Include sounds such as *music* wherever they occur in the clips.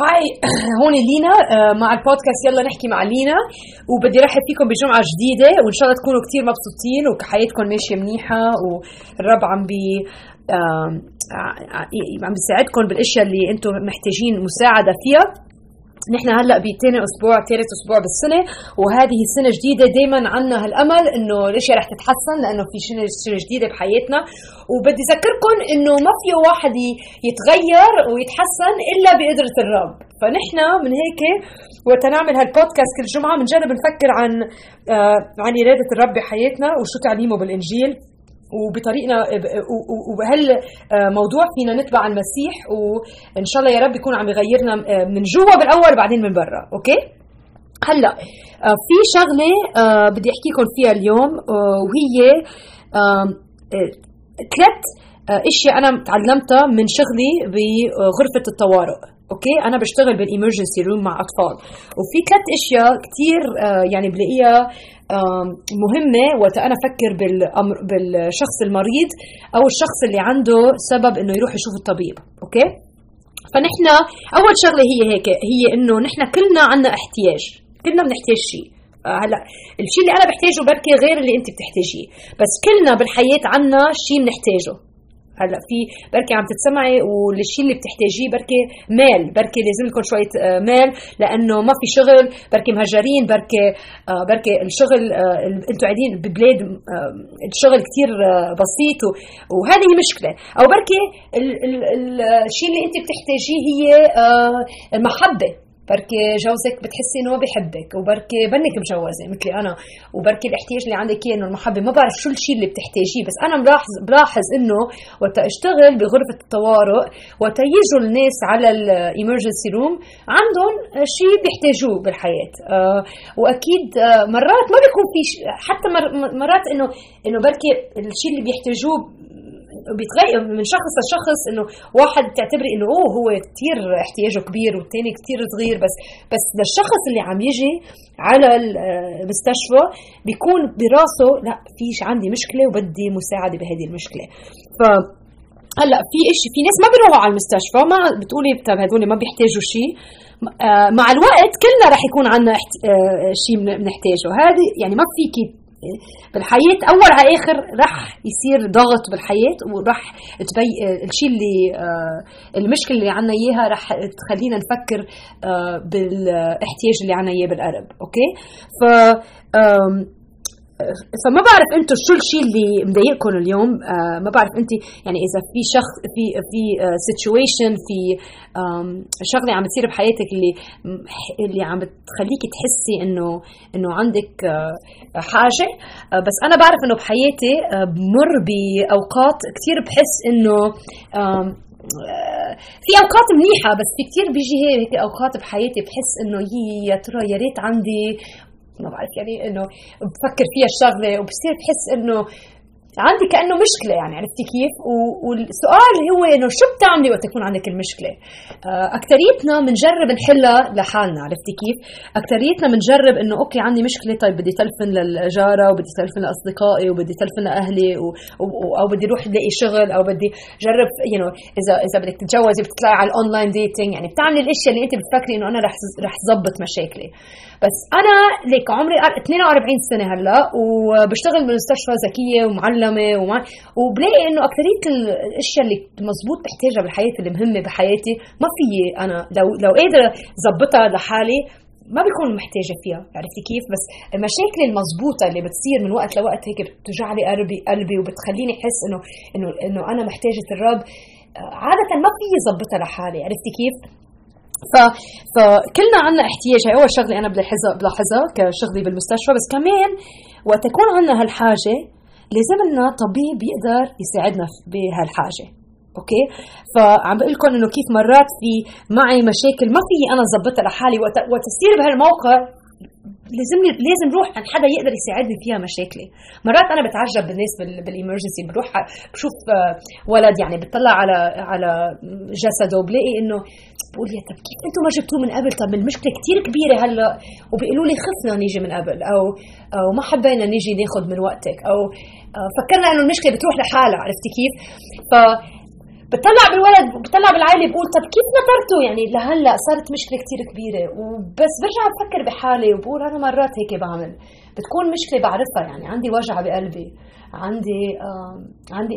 هاي *clears throat* هون لينا آه، مع البودكاست. يلا نحكي مع لينا. وبدي رحب فيكم بجمعة جديدة وإن شاء الله تكونوا كتير مبسوطين وحياتكم ماشية منيحة والرب عم بي عم بيساعدكم بالأشياء اللي أنتم محتاجين مساعدة فيها. نحن هلأ بثاني أسبوع ثالث أسبوع بالسنة وهذه السنة جديدة دائما عندنا هالأمل إنه الاشياء رح تتحسن لأنه في سنه جديدة بحياتنا. وبدي أذكركم إنه ما في واحد يتغير ويتحسن إلا بقدرة الرب. فنحن من هيك وقت نعمل هالبودكاست كل جمعة بنجرب نفكر عن آه عن إرادة الرب بحياتنا وشو تعليمه بالإنجيل. وبطريقنا وهل آه، موضوع فينا نتبع المسيح وإن شاء الله يا رب يكون عم يغيرنا آه، من جوا بالأول وبعدين من برا أوكي؟ هلأ آه، في شغلة بدي احكي لكم فيها اليوم وهي ثلاث إشياء أنا تعلمتها من شغلي بغرفة الطوارئ أوكي؟ أنا بشتغل بال emergency room مع أطفال وفي ثلاث إشياء كثير يعني بلاقيها مهمة وقت أنا أفكر بالشخص المريض أو الشخص اللي عنده سبب إنه يروح يشوف الطبيب أوكي؟ فنحن أول شغلة هي هيك هي إنه نحن كلنا عنا احتياج كلنا بنحتاج شيء. آه، هلا الشيء اللي أنا بحتاجه بركي غير اللي أنت بتحتاجيه بس كلنا بالحياة عنا شيء بنحتاجه. هلا في بركي عم تتسمعي والشيء اللي بتحتاجيه بركي مال بركي لازم لكم شوية آه، مال لأنه ما في شغل بركي مهجرين بركي آه، بركي الشغل آه، أنتم قاعدين ببلاد الشغل كثير بسيط وهذه مشكلة. أو بركي الشيء اللي انت بتحتاجيه هي المحبة. بركي جوزك بتحسي إنه بحبك وبركي بنك مجوزة مثلي أنا وبركي الاحتياج اللي عندك اياه انه المحبه ما بعرف شو الشيء اللي بتحتاجيه بس أنا بلاحظ بلاحظ إنه وقت أشتغل بغرفة الطوارئ وقت يجوا الناس على الامرجنسي روم عندهم شيء بيحتاجوه بالحياة. آه وأكيد آه مرات ما بيكون في حتى مرات انه إنه بركي الشيء اللي بيحتاجوه بيتغير من شخص لشخص إنه واحد تعتبري إنه أوه هو كثير احتياجه كبير والثاني كثير صغير. بس بس للشخص اللي عم يجي على المستشفى بيكون براسه لا في عندي مشكلة وبدي مساعدة بهذه المشكلة. ف هلأ في شيء في ناس ما بيروحوا على المستشفى ما بتقولي طب هدول ما بيحتاجوا شيء. آه، مع الوقت كلنا رح يكون عندنا آه، شيء بنحتاجه. هذه يعني ما فيكي بالحياة أول على آخر رح يصير ضغط بالحياة ورح تبين الشيء اللي آه، المشكلة اللي عنا إياها رح تخلينا نفكر آه، بالإحتياج اللي عنا إياه بالقرب okay؟ ف فما بعرف أنتم شو الشيء اللي مضايقكم اليوم. آه ما بعرف انت يعني إذا في شخص في في situation آه في شغلة عم تصير بحياتك اللي اللي عم بتخليكي تحسي إنه إنه عندك آه حاجة. بس أنا بعرف إنه بحياتي بمر بأوقات كثير بحس إنه في أوقات منيحة بس في كثير بيجي هيك أوقات بحياتي بحس إنه يا ترى يا ريت عندي ما بعرف يعني إنه بفكر فيها الشغلة وبصير بحس إنه عندي كأنه مشكلة يعني عرفتي كيف؟ والسؤال هو إنه شو بتعملي وقت يكون عندك المشكلة؟ آه، اكثريتنا بنجرب نحلها لحالنا عرفتي كيف؟ اكثريتنا بنجرب إنه okay عندي مشكلة طيب بدي تلفن للجارة وبدي تلفن لأصدقائي وبدي تلفن لأهلي و... و... أو بدي أروح لاقي شغل أو بدي جرب you you know, إذا إذا بدك تتجوزي بتطلعي على ال online dating يعني بتعملي الأشياء اللي أنت بتفكري إنه أنا رح رح ظبط مشاكلي بس أنا ليك عمري 42 سنة هلأ وبشتغل بمستشفى ذكيه ومعلمة وما وبلاقي إنه أكثرية الأشياء اللي مزبوط بحتاجها بالحياة اللي مهمه بحياتي ما في أنا لو لو قادرة ظبطها لحالي ما بيكون محتاجة فيها. عرفتي كيف؟ بس المشاكل المضبوطة اللي بتصير من وقت لوقت هيك بتوجع لي قلبي قلبي وبتخليني أحس انه انه إنه أنا محتاجة الرب. عادة ما في ظبطها لحالي. عرفتي كيف؟ ف... فكلنا عنا احتياج. هي أول شغلة أنا بلاحظها بلاحظها كشغلي بالمستشفى. بس كمان وقت يكون عنا هالحاجة لازم لنا طبيب يقدر يساعدنا بهالحاجة. أوكي؟ فعم بقول لكم إنه كيف مرات في معي مشاكل ما في أنا ظبطها لحالي. وقت وقت تصير بهالموقع لازم لازم روح عند حدا يقدر يساعدني فيها مشاكلي. مرات أنا بتعجب بالناس بالامرجنسي بروح بشوف آه، ولد يعني بتطلع على على جسده وبلاقي إنه بقول يا طب كيف أنتم ما جبتوه من قبل؟ طب المشكلة كثير كبيرة هلأ. وبيقولوا لي خفنا نيجي من قبل أو أو ما حبينا نيجي ناخذ من وقتك أو آه، فكرنا إنه المشكلة بتروح لحالها عرفتي كيف؟ ف بطلع بالولد بطلع بالعائله بقول طب كيف نطرته يعني لهلأ صارت مشكلة كتير كبيرة وبس برجع بفكر بحالي وبقول أنا مرات هيك بعمل بتكون مشكلة بعرفها يعني عندي وجع بقلبي عندي آه عندي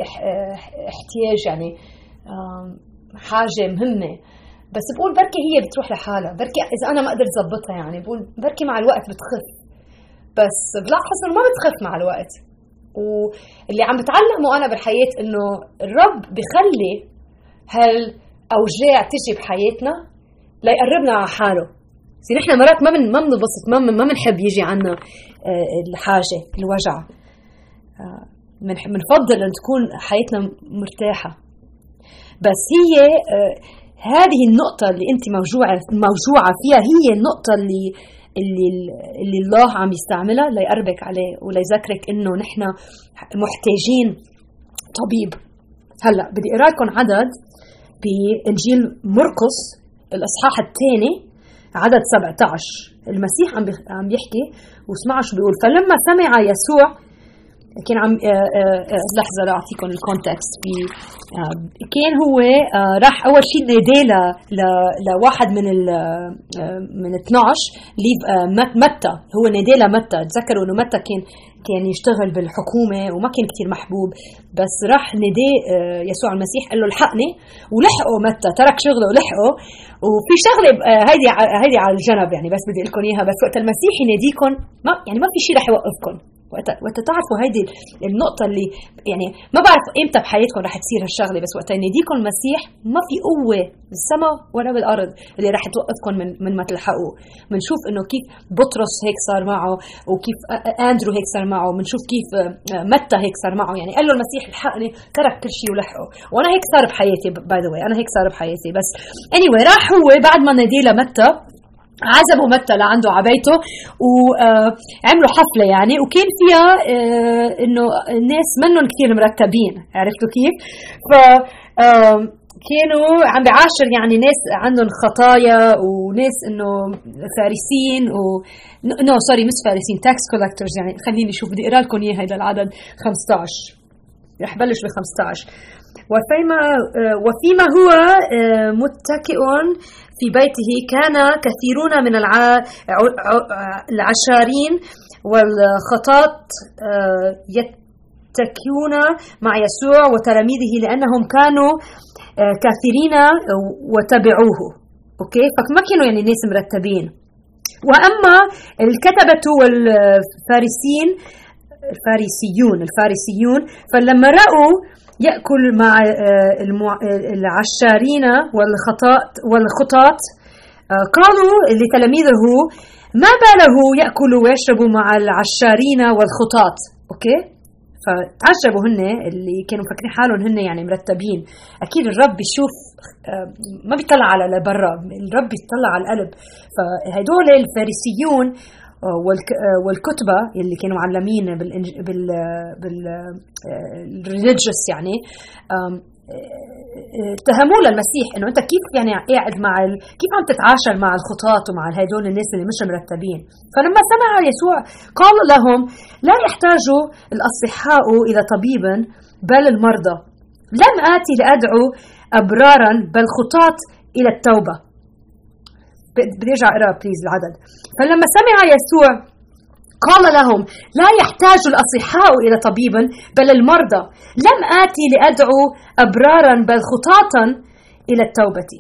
إحتياج يعني آه حاجة مهمة بس بقول بركي هي بتروح لحالها بركي إذا أنا ما قدرت ظبطها يعني بقول بركي مع الوقت بتخف بس بلاحظ إنه ما بتخف مع الوقت. واللي عم بتعلمه أنا بالحياة إنه الرب بخلي هالأوجاع تجي بحياتنا ليقربنا على حاله. زي نحن مرات ما من ما بنبسط ما ما بنحب يجي عنا آه، الحاجة الوجع. بنفضل أن تكون حياتنا مرتاحة. بس هي آه، هذه النقطة اللي أنت موجوعة موجوعة فيها هي النقطة اللي اللي اللي الله عم يستعملها ليقربك عليه وليذكرك إنه نحن محتاجين طبيب. هلأ بدي أقرأ لكم عدد بإنجيل مرقس الإصحاح الثاني عدد 17 المسيح عم عم يحكي واسمعوا شو بيقول. فلما سمع يسوع كان عم آه، آه، آه، لحظة لاعطيكم ال context في كان هو راح أول شيء نادى لواحد من ال من 12 ليف متى. هو نادى لمتى. تذكروا إنه متى كان كان يشتغل بالحكومة وما كان كثير محبوب بس راح نادى يسوع المسيح قال له الحقني ولحقه متى؟ ترك شغله ولحقه. وفي شغلة هيدي هيدي على الجنب يعني بس بدي أقول لكم إياها بس وقت المسيح يناديكم ما يعني ما في شيء رح يوقفكم وقت تعرفوا هيدي النقطة اللي يعني ما بعرف إمتى بحياتكم رح تصير هالشغلة بس وقت يناديكم المسيح ما في قوة بالسماء ولا بالأرض اللي رح توقفكم من من ما تلحقوا. بنشوف إنه كيف بطرس هيك صار معه وكيف أندرو هيك صار معه بنشوف كيف متى هيك صار معه. يعني قال له المسيح الحقني ترك كل شيء ولحقه. وأنا هيك صار بحياتي باي ذا أنا هيك صار بحياتي. بس اني anyway راح هو بعد ما نادي لمتى عزموا متى لعنده عبيته وعملوا حفلة يعني. وكان فيها إنه الناس منهم كثير مرتبين عرفتوا كيف؟ ف كانوا عم بعاشر يعني ناس عندهم خطايا وناس إنه فارسين و no sorry مش فارسين tax collectors يعني. خليني أشوف بدي أقرأ لكم اياه هذا العدد 15 رح بلش ب 15 وفيما آه، وفيما هو آه، متكئ في بيته كان كثيرون من العشارين والخطاة آه، يتكئون مع يسوع وتلاميذه لأنهم كانوا كثيرين وتبعوه okay؟ فما كانوا يعني ناس مرتبين. وأما الكتبة والفارسين الفارسيون الفارسيون فلما رأوا يأكل مع آه، آه، العشارين والخطاط والخطاط آه، قالوا لتلاميذه ما باله يأكل ويشرب مع العشارين والخطاط؟ أوكي؟ فتعجبوا هن اللي كانوا فاكرين حالهم هن يعني مرتبين. أكيد الرب بيشوف ما بيطلع على لبرا الرب بيطلع على القلب. فهدول الفارسيون آه، آه، والكتبة اللي كانوا معلمين بال بال يعني اتهموه للمسيح إنه أنت كيف يعني قاعد مع ال... كيف عم تتعاشر مع الخطاة ومع هدول الناس اللي مش مرتبين؟ فلما سمع يسوع قال لهم لا يحتاج الأصحاء إلى طبيب بل المرضى. لم آتي لأدعو أبرارا بل خطاة إلى التوبة. بدي ارجع أقرأ بليز العدد. فلما سمع يسوع قال لهم لا يحتاج الأصحاء إلى طبيب بل المرضى. لم آتي لأدعو أبرارا بل خطاطا إلى التوبة.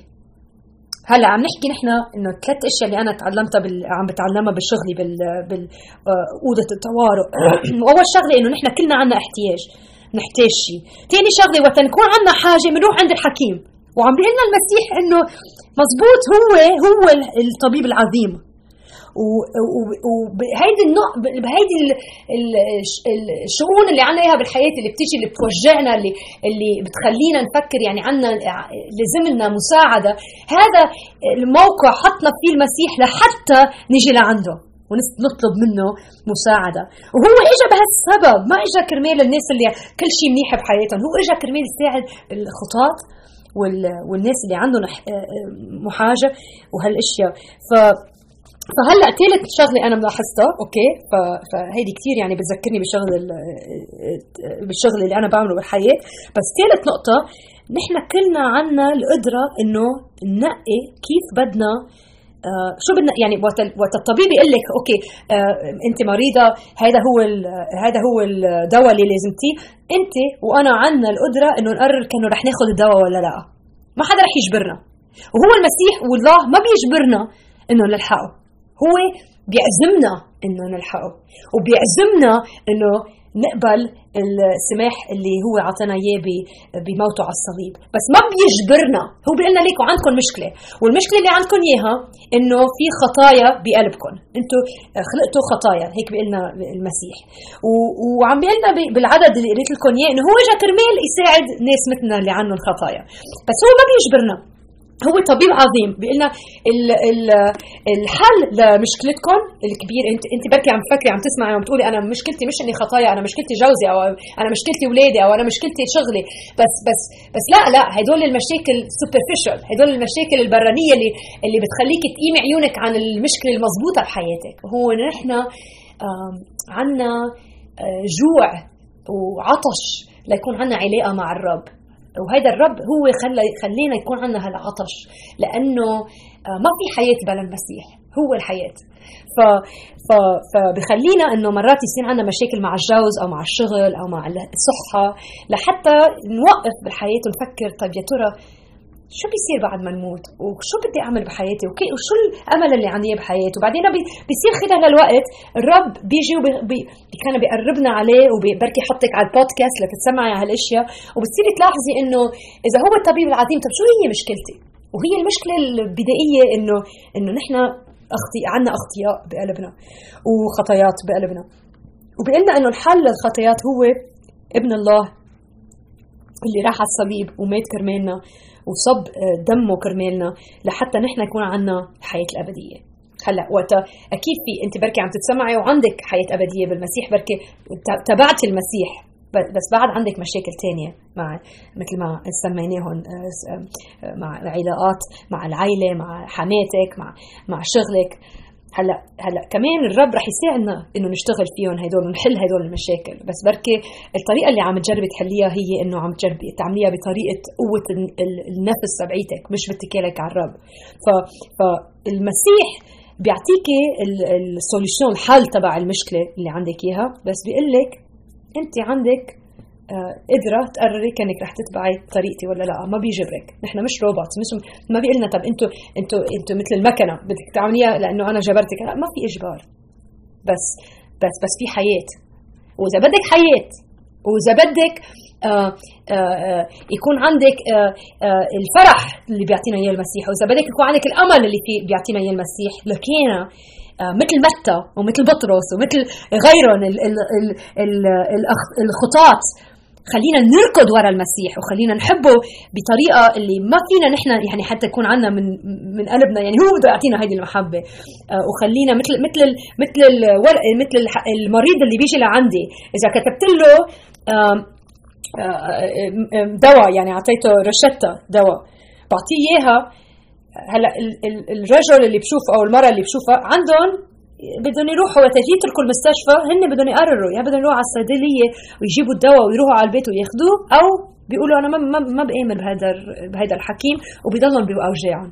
هلأ عم نحكي نحن إنه ثلاث أشياء اللي أنا تعلمتها بال... عم بتعلمها بشغلي بال بال آه، أوضة الطوارئ واول *clears throat* شغلة إنه نحن كلنا عنا احتياج نحتاج شيء ثاني شغلة وقت نكون عنا حاجة بنروح عند الحكيم. وعم بيقول لنا المسيح إنه مزبوط هو هو الطبيب العظيم. وهيدي النوع بهيدي الشؤون اللي عنا إياها بالحياة اللي بتيجي اللي بتوجعنا اللي اللي بتخلينا نفكر يعني عنا لازم لنا مساعدة. هذا الموقع حطنا فيه المسيح لحتى نجي لعنده ونطلب منه مساعدة. وهو إجا بهالسبب ما إجا كرمال الناس اللي كل شيء منيح بحياتهم هو إجا كرمال يساعد الخطاط والناس اللي عندهم محاجة وهالأشياء. ف فهلا ثالث شغلة أنا ملاحظتها أوكي؟ فهيدي كثير يعني بتذكرني بالشغل بالشغل اللي أنا بعمله بالحياة. بس ثالث نقطة نحن كلنا عنا القدرة إنه ننقي كيف بدنا آه شو بدنا يعني وقت الطبيب يقول لك okay آه أنت مريضة هذا هو هذا هو الدواء اللي لازم تي. أنت وأنا عنا القدرة إنه نقرر كأنه رح ناخذ الدواء ولا لا. ما حدا رح يجبرنا. وهو المسيح والله ما بيجبرنا إنه نلحقه. هو بيعزمنا إنه نلحقه وبيعزمنا إنه نقبل السماح اللي هو عطانا إياه بموته على الصليب. بس ما بيجبرنا هو بيقول لنا ليكوا عندكم مشكلة والمشكلة اللي عندكم إياها إنه في خطايا بقلبكم. أنتم خلقتوا خطايا هيك بيقول لنا المسيح وعم بيقول لنا بالعدد اللي قريت لكم إياه إنه هو اجى كرمال يساعد ناس مثلنا اللي عندهم خطايا. بس هو ما بيجبرنا. هو طبيب عظيم. بيقول لنا الحل لمشكلتكم الكبير. انت انت بركي عم تفكري عم تسمعي وعم تقولي أنا مشكلتي مش إني خطايا أنا مشكلتي جوزي أو أنا مشكلتي اولادي أو أنا مشكلتي شغلي. بس بس بس لا لا هدول المشاكل سوبرفيشال هدول المشاكل البرانية اللي اللي بتخليك تقيمي عيونك عن المشكلة المضبوطه بحياتك. هو نحن عنا آه، جوع وعطش ليكون عنا علاقة مع الرب. وهذا الرب هو خلى خلينا يكون عندنا هالعطش. لأنه آه، ما في حياة بلا المسيح. هو الحياة. ف ف فبخلينا إنه مرات يصير عندنا مشاكل مع الجوز أو مع الشغل أو مع الصحة. لحتى نوقف بالحياة ونفكر طيب يا ترى شو بيصير بعد ما نموت؟ وشو بدي أعمل بحياتي؟ وشو الأمل اللي عندي بحياتي؟ وبعدين بيصير خلال الوقت الرب بيجي وبي كان بيقربنا عليه وبركي يحطك على البودكاست لتتسمعي على هالأشياء. وبتصيري تلاحظي إنه إذا هو الطبيب العظيم طب شو هي مشكلتي؟ وهي المشكلة البدائية انه إنه نحن اخطي عندنا أخطياء بقلبنا وخطايات بقلبنا. وبيقول لنا إنه الحل للخطايات هو ابن الله اللي راح على الصليب ومات كرمالنا. وصب آه، دمه كرمالنا لحتى نحن يكون عندنا الحياة الأبدية. هلأ وقت أكيد في أنت بركي عم تتسمعي وعندك حياة أبدية بالمسيح بركي تبعتي المسيح بس بعد عندك مشاكل تانية مع مثل ما سميناهم آه، آه، مع العلاقات مع العائلة مع حماتك مع مع شغلك. هلا هلا كمان الرب رح يساعدنا إنه نشتغل فيهم هدول ونحل هدول المشاكل. بس بركي الطريقة اللي عم تجربي تحليها هي إنه عم تجربي تعمليها بطريقة قوة النفس تبعيتك مش باتكالك على الرب. ف فالمسيح بيعطيكي السوليوشن الحل تبع المشكلة اللي عندك إياها. بس بيقول لك أنت عندك آه، قدرة تقرري كأنك رح تتبعي طريقتي ولا لا. ما بيجبرك. نحن مش روبوت مش ما بيقلنا طب أنتوا أنتوا أنتوا مثل المكنة بدك تعمليها لأنه أنا جبرتك. لا ما في إجبار. بس بس بس في حياة. وإذا بدك حياة وإذا بدك آه آه, آه، يكون عندك آه آه الفرح اللي بيعطينا إياه المسيح وإذا بدك يكون عندك الأمل اللي في بيعطينا إياه المسيح. لكان آه، مثل متى ومثل بطرس ومثل غيرهم الخطاة خلينا نركض ورا المسيح وخلينا نحبه بطريقة اللي ما فينا نحن يعني حتى يكون عندنا من من قلبنا يعني هو بده يعطينا هذه المحبة. آه، وخلينا مثل مثل مثل الورق مثل المريض اللي بيجي لعندي. إذا كتبت له آه، دواء يعني أعطيته روشتة دواء بعطيه إياها. هلا الرجل اللي بشوفه أو المرأة اللي بشوفها عندهم بدهم يروحوا وقت يتركوا المستشفى هن بدهم يقرروا يا بدهم يروحوا على الصيدلية ويجيبوا الدواء ويروحوا على البيت وياخذوه أو بيقولوا أنا ما ما, ما بآمن بهذا بهذا الحكيم وبيضلهم باوجاعهم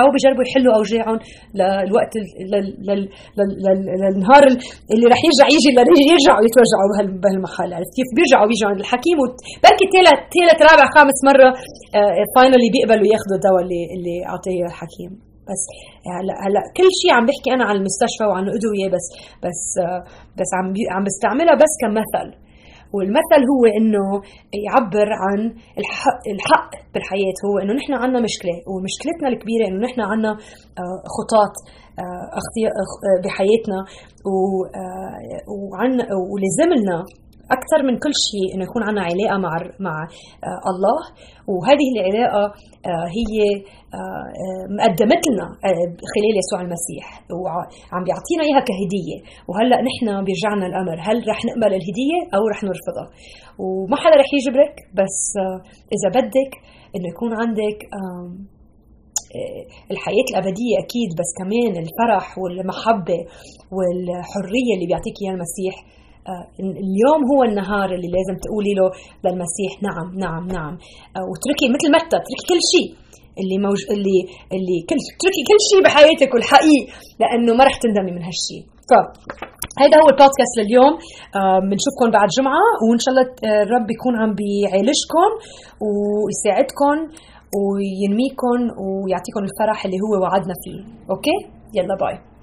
أو بجربوا يحلوا أوجاعهم للوقت للنهار اللي رح يرجع يجي يرجعوا يتوجعوا بهالمحل. عرفت كيف؟ بيرجعوا بيجوا عند الحكيم بركي ثالث ثالث رابع خامس مرة فاينلي آه، بيقبلوا ياخذوا الدواء اللي اللي اعطيه الحكيم. بس. هلا هلا كل شيء عم بحكي أنا عن المستشفى وعن أدوية بس بس آه، بس عم عم بستعملها بس كمثل. والمثل هو إنه يعبر عن الحق, الحق بالحياة. هو إنه نحن عندنا مشكلة ومشكلتنا الكبيرة إنه نحن عندنا آه، خطاط آه، بحياتنا. وعن ولازم لنا أكثر من كل شيء إنه يكون عندنا علاقة مع مع آه، الله. وهذه العلاقة آه، هي آه، مقدمت لنا خلال يسوع المسيح. وعم بيعطينا إياها كهدية. وهلأ نحن بيرجعنا الأمر. هل رح نقبل الهدية أو رح نرفضها؟ وما حدا رح يجبرك بس إذا بدك إنه يكون عندك الحياة الأبدية أكيد بس كمان الفرح والمحبة والحرية اللي بيعطيك إياها المسيح. اليوم هو النهار اللي لازم تقولي له للمسيح نعم نعم نعم. آه، وتركي مثل متى تركي كل شيء اللي موج... اللي اللي كل تركي كل شيء بحياتك والحقيقي لأنه ما رح تندمي من هالشيء. ف هيدا هو البودكاست لليوم. بنشوفكم بعد جمعة وإن شاء الله الرب يكون عم بيعالجكم ويساعدكم وينميكم ويعطيكم الفرح اللي هو وعدنا فيه. okay؟ يلا bye.